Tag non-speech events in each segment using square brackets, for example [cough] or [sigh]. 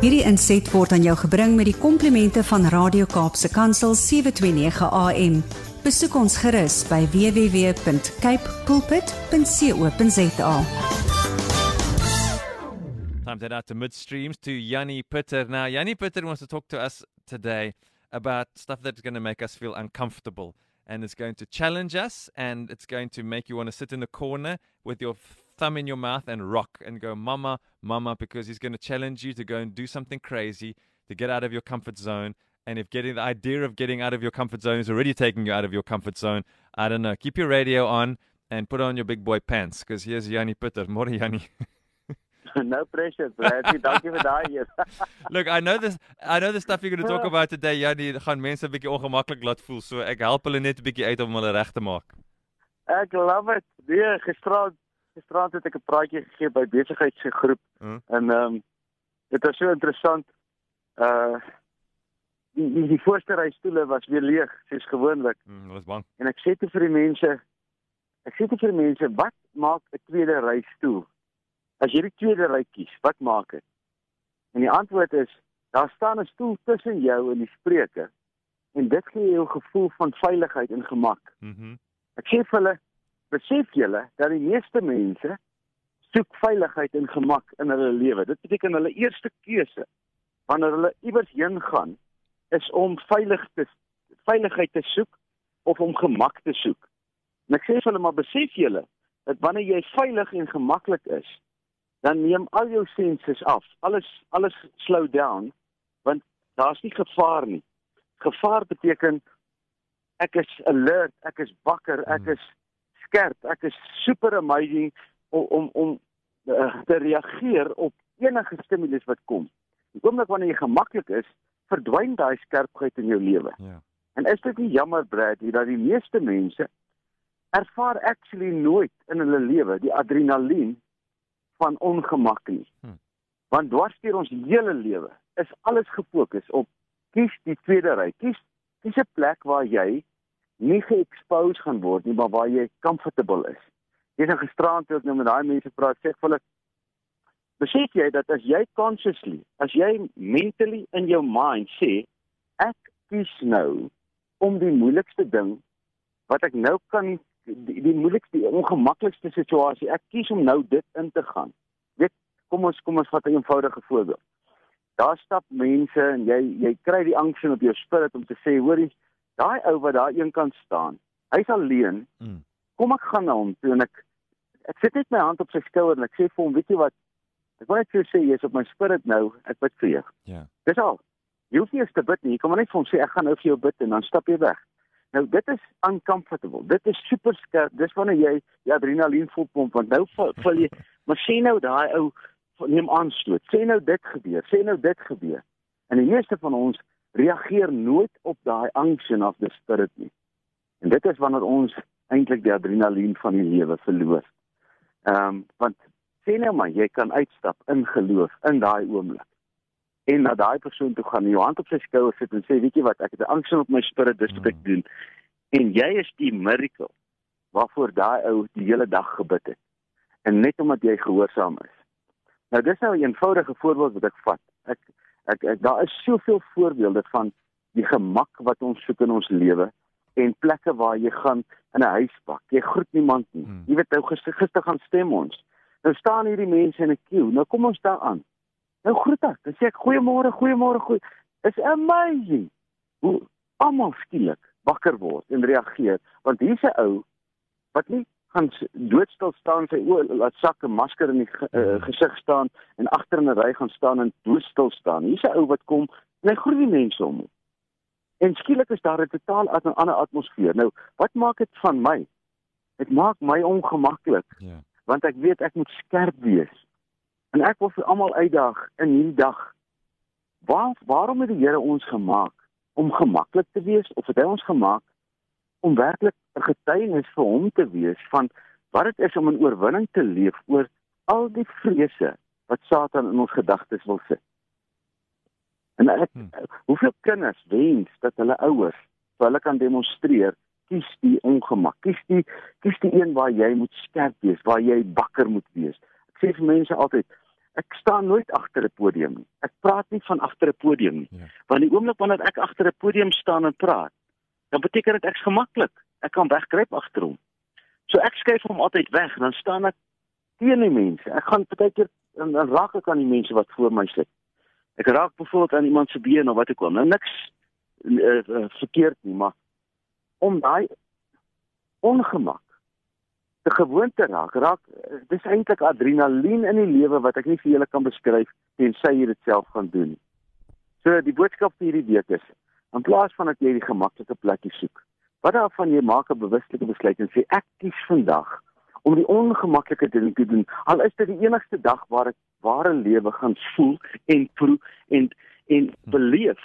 Hierdie inset word aan jou gebring met die komplimente van Radio Kaapse Kansel 729 AM. Besoek ons gerus by www.cape pulpit.co.za. Time to out to midstreams to Yanni Pitter. Now, Yanni Pitter wants to talk to us today about stuff that's going to make us feel uncomfortable and it's going to challenge us and it's going to make you want to sit in the corner with your thumb in your mouth and rock and go, Mama, Mama, because he's going to challenge you to go and do something crazy, to get out of your comfort zone. And if getting the idea of getting out of your comfort zone is already taking you out of your comfort zone, I don't know. Keep your radio on and put on your big boy pants because here's Yanni Pitter. [laughs] More Yanni. [laughs] no pressure, Bradley. Dankie vir daai eers. [laughs] Look, I know this I know the stuff you're going to talk [laughs] about today, Yanni, gaan mense 'n bietjie ongemaklik laat voel. So ek help hulle net 'n bietjie uit om hulle reg te maak. Ek love it. Nee, gisterand gisterand het ek 'n praatjie gegee by besigheidsgroep Hmm. en ehm um, dit was so interessant. Uh die die, die voorste ry stoele was weer leeg, soos gewoonlik. Mm, hulle is bang. En ek sê toe vir die mense ek sê toe vir die mense, wat maak 'n tweede ry stoel? As jy die tweede ry kies, wat maak dit? En die antwoord is, daar staan 'n stoel tussen jou en die spreker. En dit gee jou 'n gevoel van veiligheid en gemak. Mhm. Ek sê vir hulle, besef julle dat die meeste mense soek veiligheid en gemak in hulle lewe. Dit beteken hulle eerste keuse wanneer hulle iewers heen gaan is om veilig te veiligheid te soek of om gemak te soek. En ek sê vir hulle maar besef julle dat wanneer jy veilig en gemaklik is, dan neem al jou senses af. Alles alles slow down want daar's nie gevaar nie. Gevaar beteken ek is alert, ek is wakker, ek Hmm. is skerp, ek is super amazing om om om uh, te reageer op enige stimulus wat kom. Die oomblik wanneer jy gemaklik is, verdwyn daai skerpheid in jou lewe. Ja. En is dit nie jammer Bradley dat die meeste mense ervaar actually nooit in hulle lewe die adrenalien van ongemak nie. Hmm. Want dwars deur ons hele lewe is alles gefokus op kies die tweede ry. Kies kies 'n plek waar jy nie ge-expose gaan word nie, maar waar jy comfortable is. Dis 'n gisterand toe ek nou met daai mense praat, sê ek vir hulle besef jy dat as jy consciously, as jy mentally in jou mind sê ek kies nou om die moeilikste ding wat ek nou kan die, die moeilikste die ongemaklikste situasie ek kies om nou dit in te gaan weet kom ons kom ons vat 'n eenvoudige voorbeeld daar stap mense en jy jy kry die angs in op jou spirit om te sê hoorie daai ou wat daar een kant staan hy's alleen Mm. kom ek gaan na hom toe en ek ek sit net my hand op sy skouer en ek sê vir hom weet jy wat ek wil net vir jou sê jy's op my spirit nou ek bid vir jou Ja. Dis al. Jy hoef nie eens te bid nie. Jy kan maar net vir hom sê ek gaan nou vir jou bid en dan stap jy weg. Nou dit is uncomfortable. Dit is super skerp. Dis wanneer jy die adrenalien vol pomp want nou val jy maar sê nou daai ou neem aanstoot. Sê nou dit gebeur. Sê nou dit gebeur. En die meeste van ons reageer nooit op daai angs en of the spirit nie. En dit is wanneer ons eintlik die adrenalien van die lewe verloor. Ehm um, want sê nou maar jy kan uitstap in geloof in daai oomblik en na daai persoon toe gaan en jou hand op sy skouer sit en sê weet jy wat ek het 'n angs op my spirit dis wat ek Mm. doen. En jy is die miracle waarvoor daai ou die hele dag gebid het. En net omdat jy gehoorsaam is. Nou dis nou 'n eenvoudige voorbeeld wat ek vat. Ek ek, ek daar is soveel voorbeelde van die gemak wat ons soek in ons lewe en plekke waar jy gaan in 'n huisbak. Jy groet niemand nie. Mm. jy weet nou gister gister gaan stem ons. Nou staan hierdie mense in 'n queue. Nou kom ons daar aan Nou groet ek. Dan sê ek goeiemôre, goeiemôre, goeie. Is amazing hoe almal skielik wakker word en reageer want hier's 'n ou wat nie gaan doodstil staan sy oë laat sak 'n masker in die ge, uh, gesig staan en agter in 'n ry gaan staan en doodstil staan. Hier's 'n ou wat kom en hy groet die mense om hom. En skielik is daar 'n totaal at- 'n ander atmosfeer. Nou, wat maak dit van my? Dit maak my ongemaklik Ja. want ek weet ek moet skerp wees. En ek wil vir almal uitdaag in hierdie dag. Waar waarom het die Here ons gemaak om gemaklik te wees of het hy ons gemaak om werklik 'n getuienis vir hom te wees van wat dit is om in oorwinning te leef oor al die vrese wat Satan in ons gedagtes wil sit. En ek, Hmm. hoeveel kinders wens dat hulle ouers vir hulle kan demonstreer kies die ongemak. Kies die kies die een waar jy moet skerp wees, waar jy bakker moet wees. Sê vir mense altyd, ek staan nooit agter 'n podium nie. Ek praat nie van agter 'n podium nie. Ja. Want die oomblik wanneer ek agter 'n podium staan en praat, dan beteken dit ek's gemaklik. Ek kan wegkruip agter hom. So ek skuif hom altyd weg en dan staan ek teen die mense. Ek gaan baie keer dan raak ek aan die mense wat voor my sit. Ek raak byvoorbeeld aan iemand se been of wat ek wil. Nou niks uh, uh, verkeerd nie, maar om daai ongemak te gewoonte raak. Raak dis eintlik adrenalien in die lewe wat ek nie vir julle kan beskryf tensy jy dit self gaan doen. So die boodskap vir hierdie week is in plaas van dat jy die gemaklike plekkie soek, wat daarvan jy maak 'n bewuslike besluit en sê ek kies vandag om die ongemaklike ding te doen. Al is dit die enigste dag waar ek ware lewe gaan voel en proe en en beleef,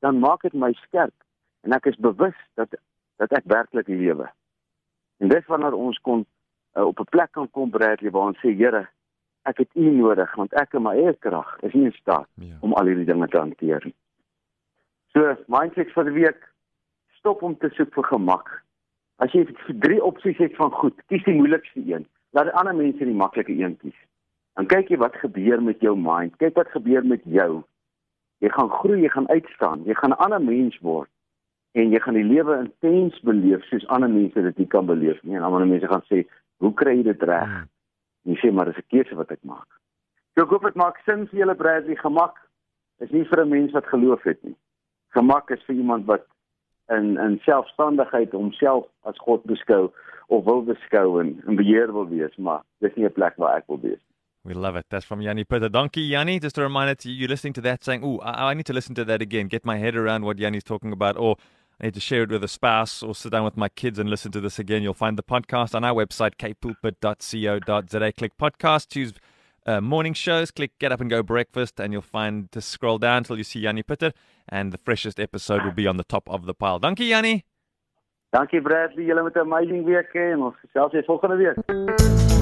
dan maak dit my skerp en ek is bewus dat dat ek werklik lewe. En dis wanneer ons kon uh, op 'n plek kan kom Bradley waar ons sê Here, ek het U nodig want ek in my eie krag is nie in staat ja. om al hierdie dinge te hanteer nie. So, mindset vir die week, stop om te soek vir gemak. As jy drie opsies het van goed, kies die moeilikste een. Laat die ander mense die maklike een kies. Dan kyk jy wat gebeur met jou mind. Kyk wat gebeur met jou. Jy gaan groei, jy gaan uitstaan, jy gaan 'n ander mens word en jy gaan die lewe intens beleef soos ander mense dit nie kan beleef nie. En ander mense gaan sê, Hoe kry jy dit reg? Hmm. Jy sê maar dis 'n keuse wat ek maak. So ek hoop dit maak sin vir julle Bradley gemak. Is nie vir 'n mens wat geloof het nie. Gemak is vir iemand wat in in selfstandigheid homself as God beskou of wil beskou en in beheer wil wees, maar dis nie 'n plek waar ek wil wees. We love it. That's from Yanni Pitter. Donkey Yanni, just a reminder to you, you're listening to that saying, oh, I, I need to listen to that again, get my head around what Yanni's talking about, or need to share it with a spouse or sit down with my kids and listen to this again. You'll find the podcast on our website, kpulpit.co.za. Click podcast, choose uh, morning shows, click get up and go breakfast, and you'll find to scroll down until you see Yanni Pitter, and the freshest episode will be on the top of the pile. Dankie, Yanni. Dankie, Bradley. Julle met 'n amazing week en ons gesels weer volgende week.